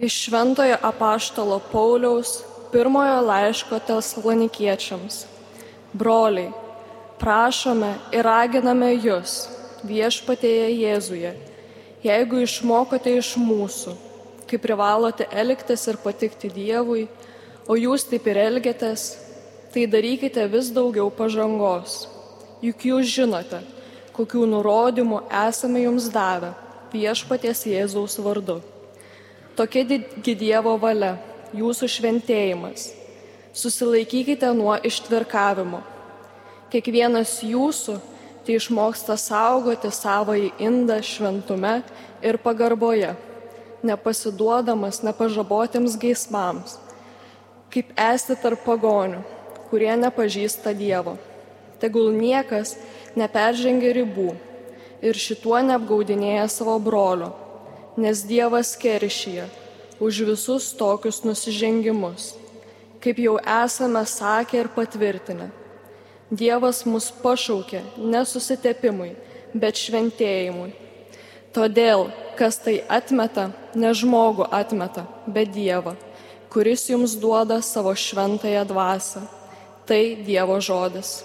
Iš Šventojo apaštalo Pauliaus pirmojo laiško tesalonikiečiams. Broliai, prašome ir raginame jūs viešpatėje Jėzuje, jeigu išmokote iš mūsų, kaip privalote elgtis ir patikti Dievui, o jūs taip ir elgiatės, tai darykite vis daugiau pažangos. Juk jūs žinote, kokių nurodymų esame jums davę viešpaties Jėzaus vardu. Tokia didgi Dievo valia, jūsų šventėjimas. Susilaikykite nuo ištvirkavimo. Kiekvienas jūsų tai išmoksta saugoti savąjį indą šventume ir pagarboje, nepasiduodamas nepažabotiems geismams, kaip esti tarp pagonių, kurie nepažįsta Dievo. Tegul niekas neperžengia ribų ir šituo neapgaudinėja savo brolio nes Dievas keršyje už visus tokius nusižengimus, kaip jau esame sakę ir patvirtinę. Dievas mus pašaukė nesusitepimui, bet šventėjimui. Todėl, kas tai atmeta, ne žmogų atmeta, bet Dievą, kuris jums duoda savo šventąją dvasę. Tai Dievo žodis.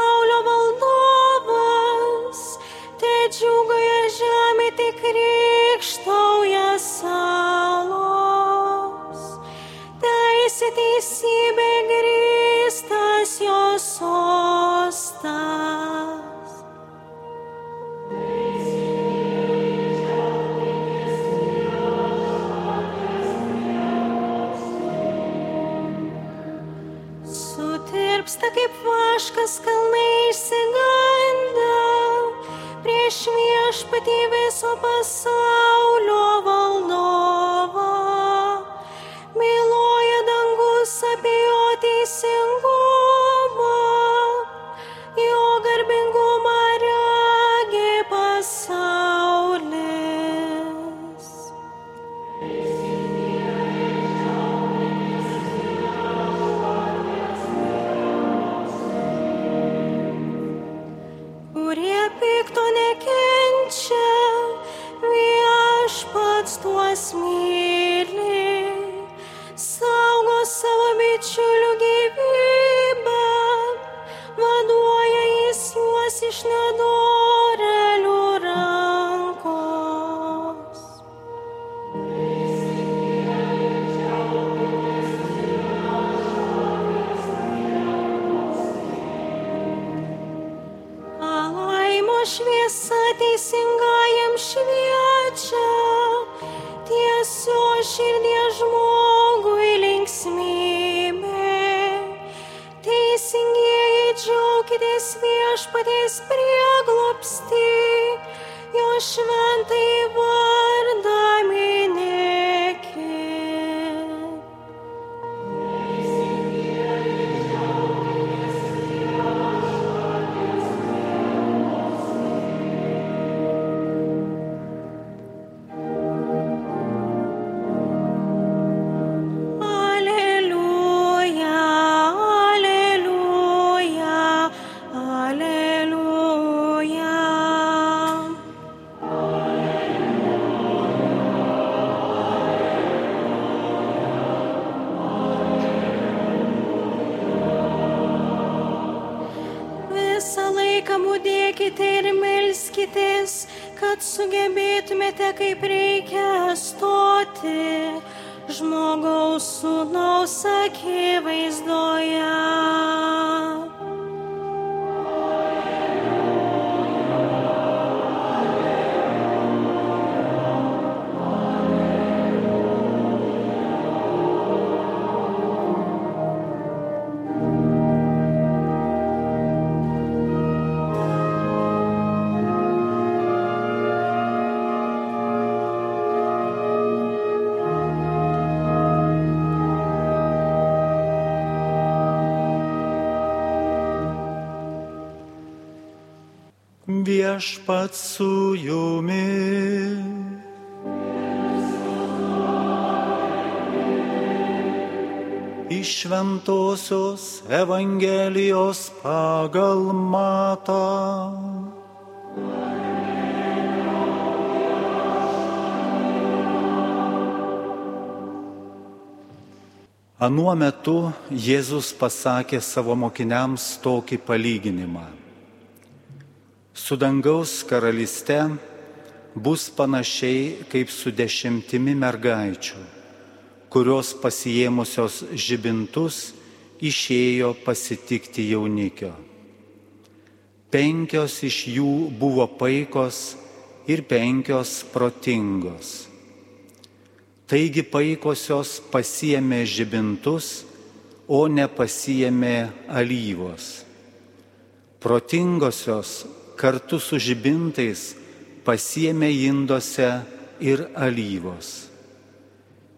viso pasaulio viešpat su jumi. Iš Šventojios Evangelijos pagal matą. Anuo metu Jėzus pasakė savo mokiniams tokį palyginimą. Su dangaus karalyste bus panašiai kaip su dešimtimi mergaičių, kurios pasijėmusios žibintus išėjo pasitikti jaunikio. Penkios iš jų buvo paikos ir penkios protingos. Taigi paikosios pasiemė žibintus, o nepasiemė alyvos. Protingosios kartu su žibintais pasiemė indose ir alyvos.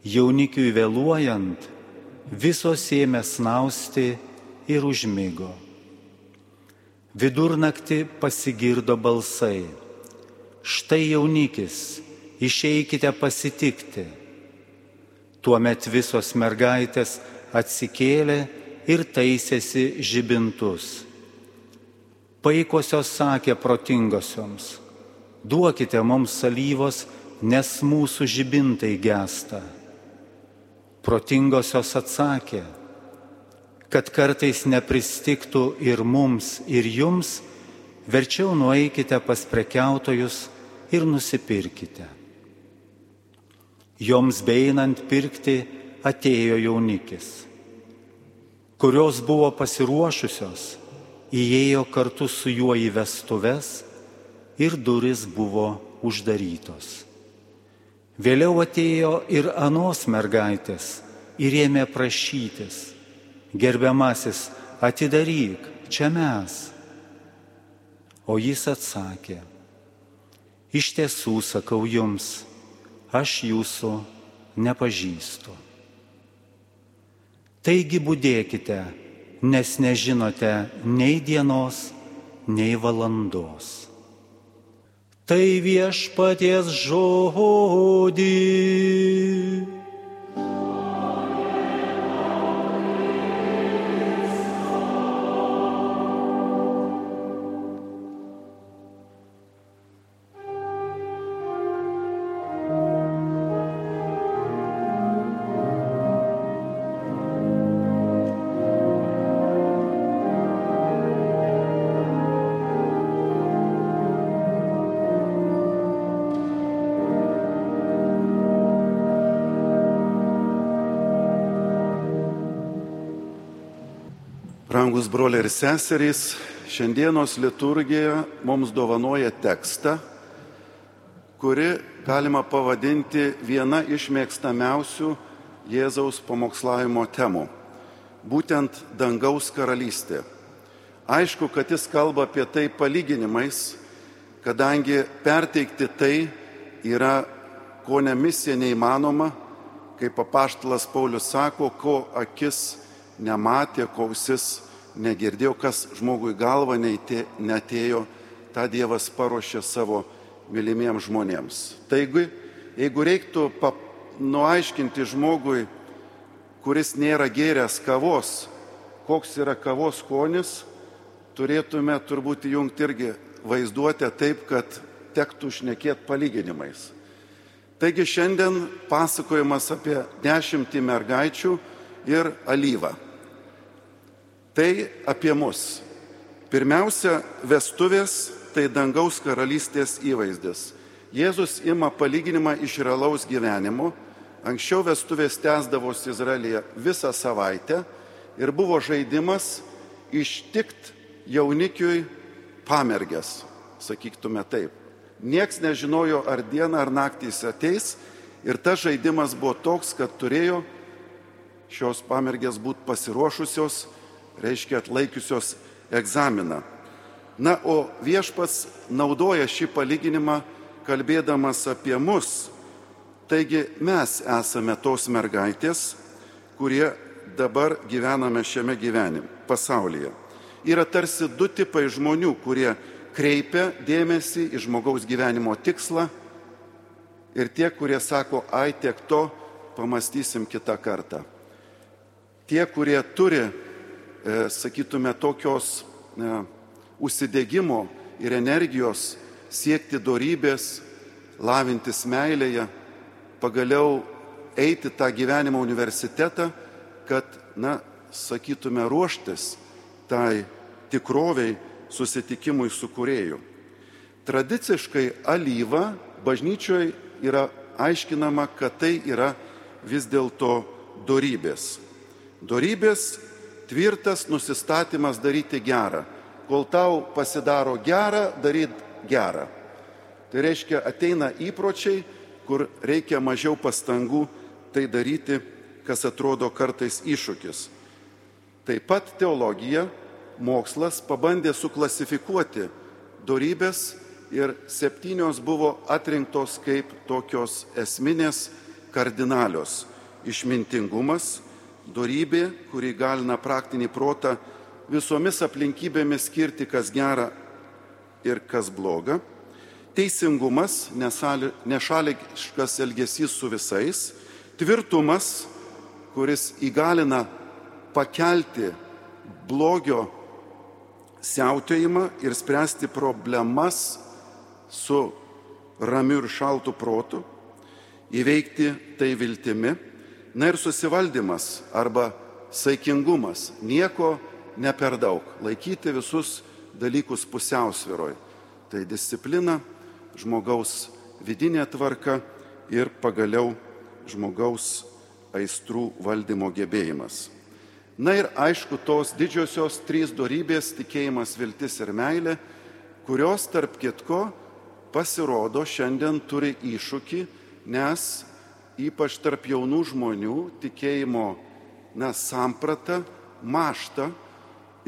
Jaunikiui vėluojant, visos ėmė snausti ir užmygo. Vidurnaktį pasigirdo balsai. Štai jaunikis, išeikite pasitikti. Tuomet visos mergaitės atsikėlė ir taisėsi žibintus. Paikosios sakė protingosioms, duokite mums salyvos, nes mūsų žibintai gesta. Protingosios atsakė, kad kartais nepristiktų ir mums, ir jums, verčiau nueikite pas prekiautojus ir nusipirkite. Joms beinant pirkti atėjo jaunikis, kurios buvo pasiruošusios, įėjo kartu su juo į vestuves ir duris buvo uždarytos. Vėliau atėjo ir anos mergaitės ir ėmė prašytis, gerbiamasis, atidaryk, čia mes. O jis atsakė, iš tiesų sakau jums, aš jūsų nepažįstu. Taigi būdėkite, nes nežinote nei dienos, nei valandos. Tai viešpaties žodį. Brangus broliai ir seserys, šiandienos liturgija mums dovanoja tekstą, kuri galima pavadinti viena iš mėgstamiausių Jėzaus pamokslavimo temų - būtent dangaus karalystė. Aišku, kad jis kalba apie tai palyginimais, kadangi perteikti tai yra ko ne misija neįmanoma, kaip apaštalas Paulius sako, ko akis nematė, kausis negirdėjo, kas žmogui galva netėjo, tą Dievas paruošė savo mylimiems žmonėms. Taigi, jeigu reiktų pap, nuaiškinti žmogui, kuris nėra gėręs kavos, koks yra kavos skonis, turėtume turbūt įjungti irgi vaizduotę taip, kad tektų šnekėti palyginimais. Taigi šiandien pasakojimas apie dešimtį mergaičių ir alyvą. Tai apie mus. Pirmiausia, vestuvės tai dangaus karalystės įvaizdis. Jėzus ima palyginimą iš realaus gyvenimo. Anksčiau vestuvės tęsdavosi Izraelyje visą savaitę ir buvo žaidimas ištikt jaunikiui pamergės, sakytume taip. Niekas nežinojo, ar diena ar naktys ateis ir tas žaidimas buvo toks, kad turėjo šios pamergės būti pasiruošusios reiškia atlaikiusios egzaminą. Na, o viešpats naudoja šį palyginimą kalbėdamas apie mus. Taigi mes esame tos mergaitės, kurie dabar gyvename šiame gyvenime, pasaulyje. Yra tarsi du tipai žmonių, kurie kreipia dėmesį į žmogaus gyvenimo tikslą ir tie, kurie sako, ai tiek to, pamastysim kitą kartą. Tie, kurie turi, sakytume, tokios e, užsidėgymo ir energijos siekti darybės, lavintis meilėje, pagaliau eiti tą gyvenimo universitetą, kad, na, sakytume, ruoštis tai tikroviai susitikimui su kurėju. Tradiciškai alyva bažnyčioje yra aiškinama, kad tai yra vis dėlto darybės. Darybės tvirtas nusistatymas daryti gerą. Kol tau pasidaro gerą, daryt gerą. Tai reiškia, ateina įpročiai, kur reikia mažiau pastangų tai daryti, kas atrodo kartais iššūkis. Taip pat teologija, mokslas pabandė suklasifikuoti darybės ir septynios buvo atrinktos kaip tokios esminės kardinalios - išmintingumas, darybė, kuri galina praktinį protą visomis aplinkybėmis skirti, kas gera ir kas bloga, teisingumas, nešališkas elgesys su visais, tvirtumas, kuris įgalina pakelti blogio siautėjimą ir spręsti problemas su ramiu ir šaltu protu, įveikti tai viltimi, na ir susivaldymas arba saikingumas, nieko ne per daug, laikyti visus dalykus pusiausviroj. Tai disciplina, žmogaus vidinė tvarka ir pagaliau žmogaus aistrų valdymo gebėjimas. Na ir aišku, tos didžiosios trys darybės - tikėjimas, viltis ir meilė, kurios tarp kitko pasirodo šiandien turi iššūkį, nes ypač tarp jaunų žmonių tikėjimo na, samprata mašta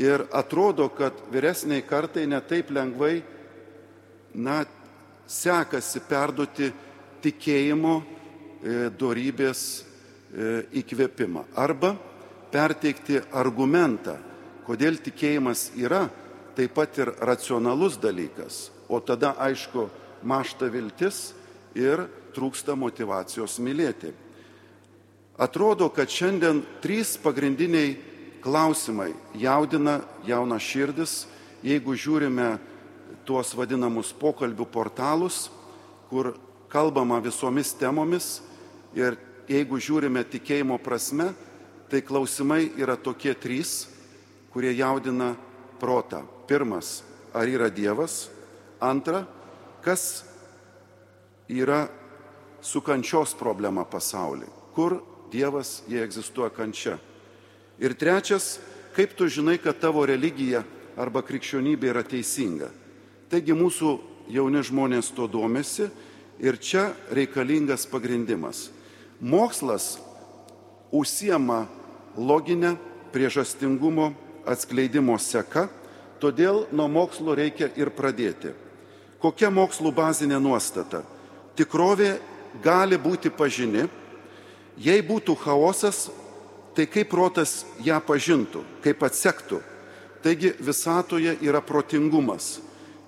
ir atrodo, kad vyresniai kartai netaip lengvai na, sekasi perduoti tikėjimo e, dorybės e, įkvėpimą. Arba perteikti argumentą, kodėl tikėjimas yra taip pat ir racionalus dalykas, o tada aišku mašta viltis ir trūksta motivacijos mylėti. Atrodo, kad šiandien trys pagrindiniai klausimai jaudina jauną širdis, jeigu žiūrime tuos vadinamus pokalbių portalus, kur kalbama visomis temomis ir jeigu žiūrime tikėjimo prasme, tai klausimai yra tokie trys, kurie jaudina protą. Pirmas, ar yra Dievas? Antra, kas yra su kančios problema pasaulyje? Kur Dievas, jie egzistuoja kančia? Ir trečias, kaip tu žinai, kad tavo religija arba krikščionybė yra teisinga? Taigi mūsų jauni žmonės to domisi ir čia reikalingas pagrindimas. Mokslas užsiema loginę priežastingumo atskleidimo seka, todėl nuo mokslo reikia ir pradėti. Kokia mokslų bazinė nuostata? Tikrovė gali būti pažini, jei būtų chaosas, tai kaip protas ją pažintų, kaip atsektų. Taigi visatoje yra protingumas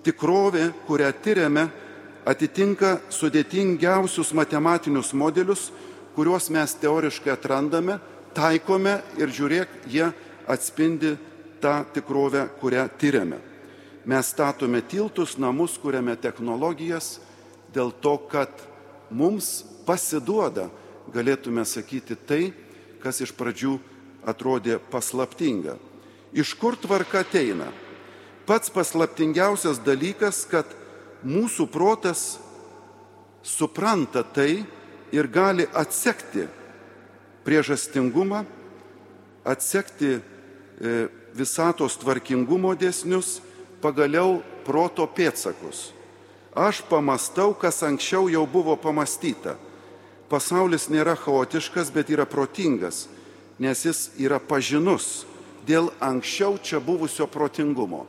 tikrovė, kurią tyriame, atitinka sudėtingiausius matematinius modelius, kuriuos mes teoriškai atrandame, taikome ir žiūrėk, jie atspindi tą tikrovę, kurią tyriame. Mes statome tiltus, namus, kuriame technologijas dėl to, kad mums pasiduoda, galėtume sakyti, tai, kas iš pradžių atrodė paslaptinga. Iš kur tvarka ateina? pats paslaptingiausias dalykas, kad mūsų protas supranta tai ir gali atsekti priežastingumą, atsekti e, visatos tvarkingumo dėsnius, pagaliau proto pėtsakus. Aš pamastau, kas anksčiau jau buvo pamastyta. Pasaulis nėra chaotiškas, bet yra protingas, nes jis yra pažinus dėl anksčiau čia buvusio protingumo.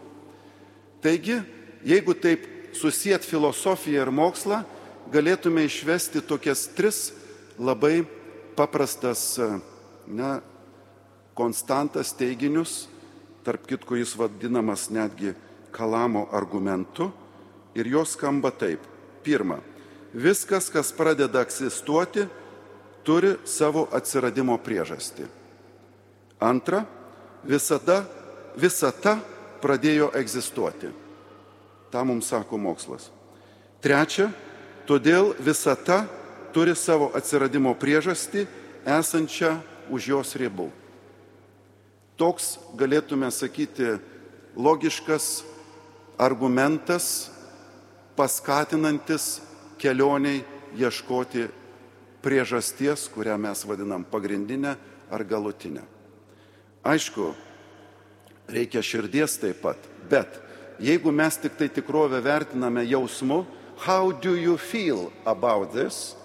Taigi, jeigu taip susijęt filosofiją ir mokslą, galėtume išvesti tokias tris labai paprastas na, konstantas teiginius, tarp kitko jis vadinamas netgi kalamo argumentu ir jos skamba taip. Pirma, viskas, kas pradeda egzistuoti, turi savo atsiradimo priežastį. Antra, visada, visata pradėjo egzistuoti. Ta mums sako mokslas. Trečia, todėl visata turi savo atsiradimo priežastį esančią už jos ribų. Toks galėtume sakyti logiškas argumentas, paskatinantis kelioniai ieškoti priežasties, kurią mes vadinam pagrindinę ar galutinę. Aišku, reikia širdies taip pat, bet jeigu mes tik tai tikrovę vertiname jausmu, how do you feel about this,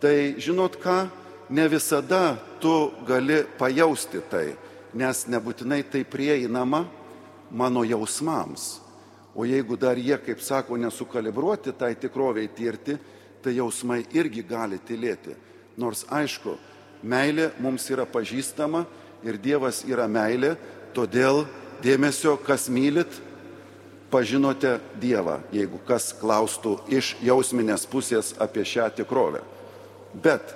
tai žinot ką, ne visada tu gali pajausti tai, nes nebūtinai tai prieinama mano jausmams. O jeigu dar jie, kaip sako, nesukalibruoti tai tikroviai tirti, tai jausmai irgi gali tylėti. Nors aišku, meilė mums yra pažįstama ir Dievas yra meilė, todėl dėmesio, kas mylit, pažinote Dievą, jeigu kas klaustų iš jausminės pusės apie šią tikrovę. Bet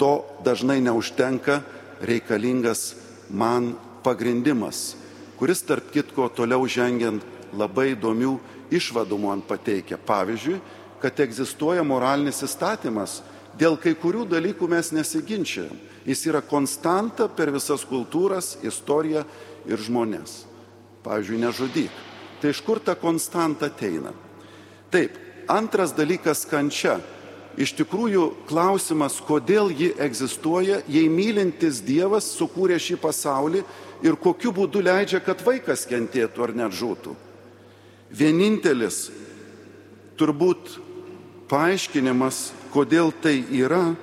to dažnai neužtenka, reikalingas man pagrindimas, kuris tarp kitko toliau žengiant labai įdomių išvadų man pateikia. Pavyzdžiui, kad egzistuoja moralinis įstatymas, dėl kai kurių dalykų mes nesiginčiam. Jis yra konstanta per visas kultūras, istoriją ir žmonės. Pavyzdžiui, nežudyk. Tai iš kur ta konstanta ateina? Taip, antras dalykas - kančia. Iš tikrųjų, klausimas, kodėl ji egzistuoja, jei mylintis Dievas sukūrė šį pasaulį ir kokiu būdu leidžia, kad vaikas kentėtų ar net žūtų. Vienintelis turbūt paaiškinimas, kodėl tai yra,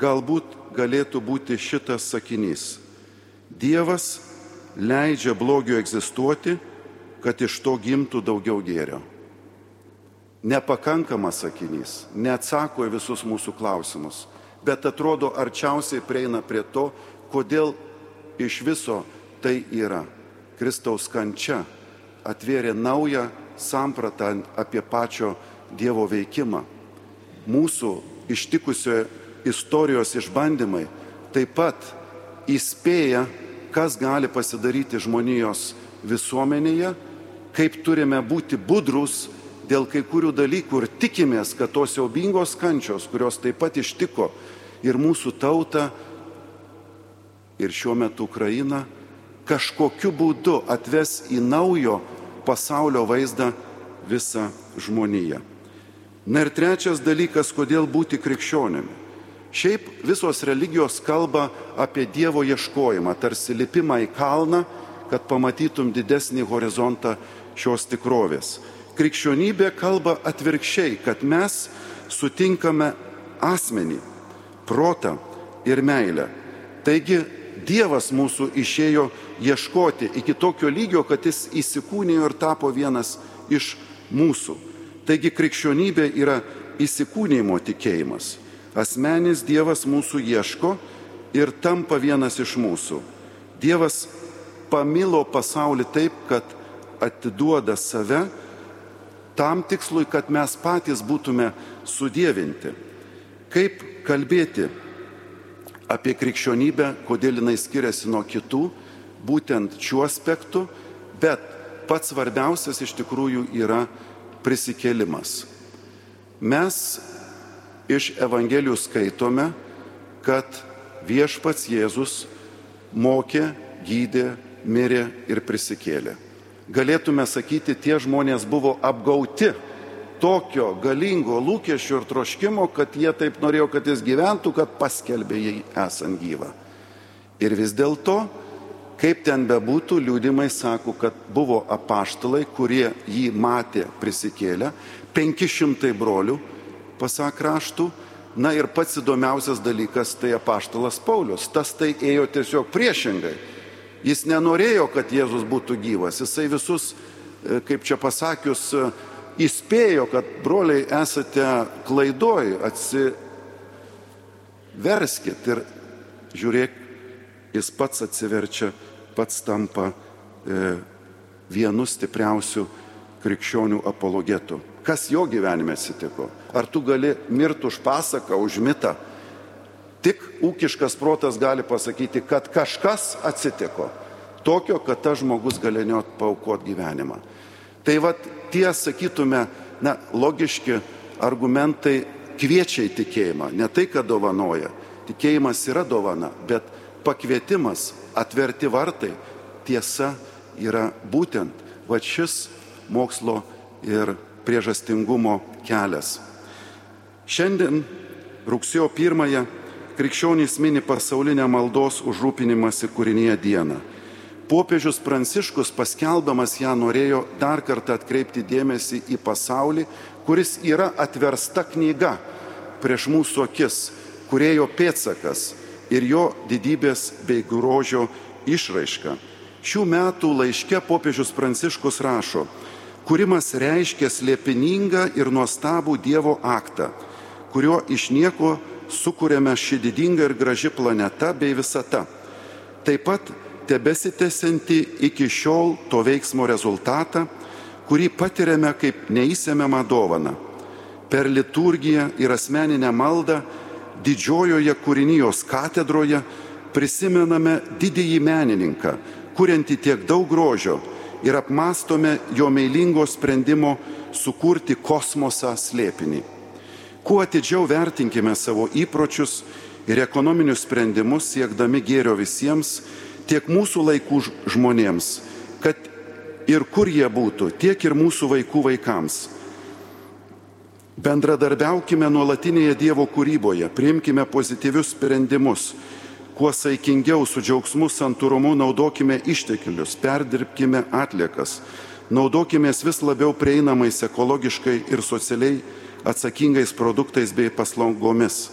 galbūt galėtų būti šitas sakinys. Dievas leidžia blogio egzistuoti, kad iš to gimtų daugiau gėrio nepakankamas sakinys, neatsako į visus mūsų klausimus, bet atrodo arčiausiai prieina prie to, kodėl iš viso tai yra. Kristaus kančia atvėrė naują sampratą apie pačio Dievo veikimą. Mūsų ištikusio istorijos išbandymai taip pat įspėja, kas gali pasidaryti žmonijos visuomenėje, kaip turime būti budrus dėl kai kurių dalykų ir tikimės, kad tos siaubingos kančios, kurios taip pat ištiko ir mūsų tautą, ir šiuo metu Ukrainą, kažkokiu būdu atves į naujo pasaulio vaizdą visą žmoniją. Na ir trečias dalykas, kodėl būti krikščionimi. Šiaip visos religijos kalba apie Dievo ieškojimą, tarsi lipimą į kalną, kad pamatytum didesnį horizontą šios tikrovės krikščionybė kalba atvirkščiai, kad mes sutinkame asmenį, protą ir meilę. Taigi Dievas mūsų išėjo ieškoti iki tokio lygio, kad jis įsikūnijo ir tapo vienas iš mūsų. Taigi krikščionybė yra įsikūnymo tikėjimas. Asmenis Dievas mūsų ieško ir tampa vienas iš mūsų. Dievas pamilo pasaulį taip, kad atiduoda save tam tikslui, kad mes patys būtume sudėvinti. Kaip kalbėti apie krikščionybę, kodėl jinai skiriasi nuo kitų, būtent šiuo aspektu, bet pats svarbiausias iš tikrųjų yra prisikėlimas. Mes iš Evangelijų skaitome, kad viešpats Jėzus mokė, gydė, mirė ir prisikėlė galėtume sakyti, tie žmonės buvo apgauti tokio galingo lūkesčio ir troškimo, kad jie taip norėjo, kad jis gyventų, kad paskelbė jį esant gyvą. Ir vis dėlto, kaip ten bebūtų, liūdimai sako, kad buvo apaštalai, kurie jį matė prisikėlę, 500 brolių, pasak raštų, na ir pats įdomiausias dalykas tai apaštalas Paulius. Tas tai ėjo tiesiog priešingai Jis nenorėjo, kad Jėzus būtų gyvas. Jisai visus, e, kaip čia pasakius, e, įspėjo, kad broliai esate klaidoj, atsiverskit ir žiūrėk, jis pats atsiverčia, pats tampa e, vienu stipriausių krikščionių apologetų. Kas jo gyvenime atsitiko? Ar tu gali mirti už pasaką, už mitą? Tik ūkiškas protas gali pasakyti, kad kažkas atsitiko. Tokio, kad tas žmogus galėjo paukoti gyvenimą. Tai vad tie, sakytume, na, logiški argumentai kviečia į tikėjimą. Ne tai, kad dovanoja. Tikėjimas yra dovana, bet pakvietimas, atverti vartai, tiesa yra būtent va šis mokslo ir priežastingumo kelias. Šiandien rugsėjo pirmąją krikščionys mini pasaulinę maldos užrūpinimąsi kūrinėje dieną. Popiežius Pranciškus paskelbdamas ją norėjo dar kartą atkreipti dėmesį į pasaulį, kuris yra atversta knyga prieš mūsų akis, kurėjo pėtsakas ir jo didybės bei grožio išraiška. Šių metų laiške popiežius Pranciškus rašo, kūrimas reiškia slėpiningą ir nuostabų Dievo aktą, kurio iš nieko sukūrėme šį didingą ir graži planeta bei visata. Taip pat tebesitęsianti iki šiol to veiksmo rezultatą, kurį patiriame kaip neįsiemiamą dovaną. Per liturgiją ir asmeninę maldą didžiojoje kūrinijos katedroje prisimename didįjį menininką, kurianti tiek daug grožio ir apmastome jo meilingo sprendimo sukurti kosmosą slėpinį. Kuo atidžiau vertinkime savo įpročius ir ekonominius sprendimus siekdami gėrio visiems, tiek mūsų laikų žmonėms, kad ir kur jie būtų, tiek ir mūsų vaikų vaikams. Bendradarbiaukime nuolatinėje Dievo kūryboje, priimkime pozityvius sprendimus, kuo saikingiau su džiaugsmu santūrumu naudokime išteklius, perdirbkime atliekas, naudokime vis labiau prieinamais ekologiškai ir socialiai atsakingais produktais bei paslaugomis.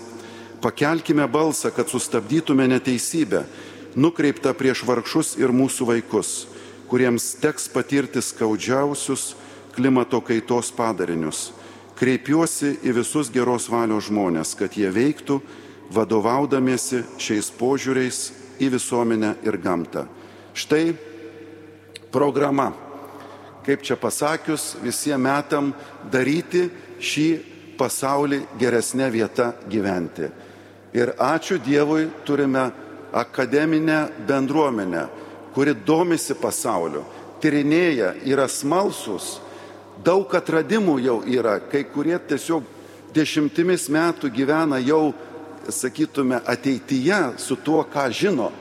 Pakelkime balsą, kad sustabdytume neteisybę, nukreipta prieš vargšus ir mūsų vaikus, kuriems teks patirti skaudžiausius klimato kaitos padarinius. Kreipiuosi į visus geros valios žmonės, kad jie veiktų, vadovaudamiesi šiais požiūriais į visuomenę ir gamtą. Štai programa, kaip čia pasakius, visiems metam daryti šį pasaulį geresnė vieta gyventi. Ir ačiū Dievui turime akademinę bendruomenę, kuri domisi pasauliu, tyrinėja, yra smalsus, daug atradimų jau yra, kai kurie tiesiog dešimtimis metų gyvena jau, sakytume, ateityje su tuo, ką žino,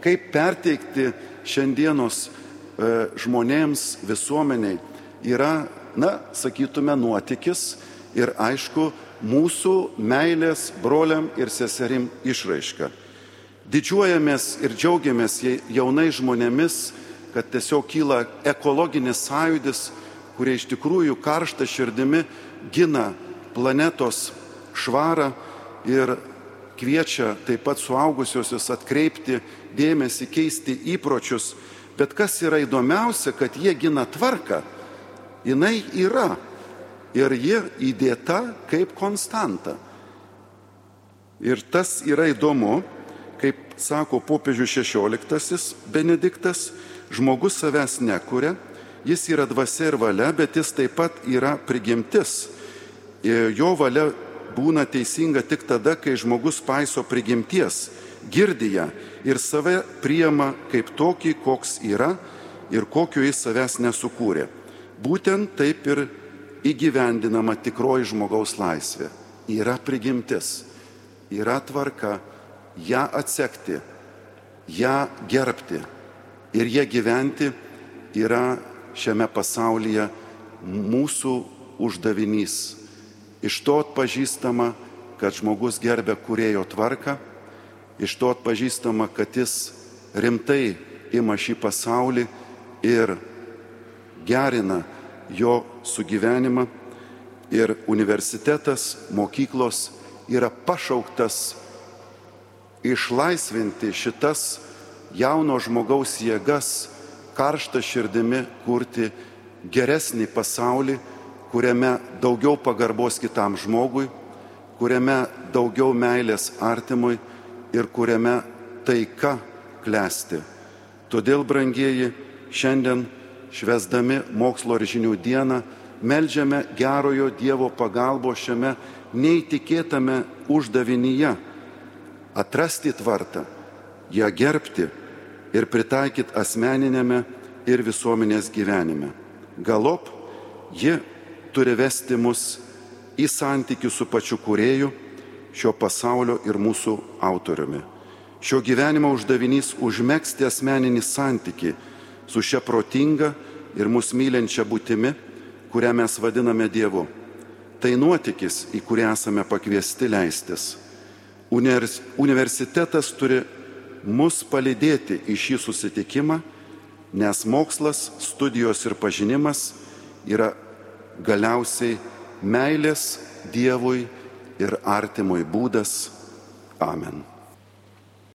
kaip perteikti šiandienos e, žmonėms, visuomeniai, yra, na, sakytume, nuotykis ir aišku, mūsų meilės broliam ir seserim išraiška. Didžiuojamės ir džiaugiamės jaunai žmonėmis, kad tiesiog kyla ekologinis sąjūdis, kurie iš tikrųjų karštą širdimi gina planetos švarą ir kviečia taip pat suaugusiosius atkreipti dėmesį, keisti įpročius. Bet kas yra įdomiausia, kad jie gina tvarką. Jinai yra ir ji įdėta kaip konstanta. Ir tas yra įdomu, sako popiežius XVI Benediktas, žmogus savęs nekuria, jis yra dvasia ir valia, bet jis taip pat yra prigimtis. Jo valia būna teisinga tik tada, kai žmogus paiso prigimties, girdi ją ir save priema kaip tokį, koks yra ir kokiu jis savęs nesukūrė. Būtent taip ir įgyvendinama tikroji žmogaus laisvė. Yra prigimtis, yra tvarka, ją atsekti, ją gerbti ir ją gyventi yra šiame pasaulyje mūsų uždavinys. Iš to atpažįstama, kad žmogus gerbė kurėjo tvarką, iš to atpažįstama, kad jis rimtai ima šį pasaulį ir gerina jo sugyvenimą ir universitetas, mokyklos yra pašauktas išlaisvinti šitas jauno žmogaus jėgas, karštą širdimi kurti geresnį pasaulį, kuriame daugiau pagarbos kitam žmogui, kuriame daugiau meilės artimui ir kuriame taika klesti. Todėl, brangieji, šiandien švesdami mokslo ir žinių dieną, melžiame gerojo Dievo pagalbo šiame neįtikėtame uždavinyje - atrasti tvartą, ją gerbti ir pritaikyti asmeninėme ir visuomenės gyvenime. Galop ji turi vesti mus į santykių su pačiu kurėju, šio pasaulio ir mūsų autoriumi. Šio gyvenimo uždavinys užmėgsti asmeninį santyki su šia protinga ir mus mylinčia būtimi, kurią mes vadiname Dievu. Tai nuotykis, į kurį esame pakviesti leistis. Universitetas turi mus palydėti į šį susitikimą, nes mokslas, studijos ir pažinimas yra galiausiai meilės Dievui ir artimui būdas. Amen.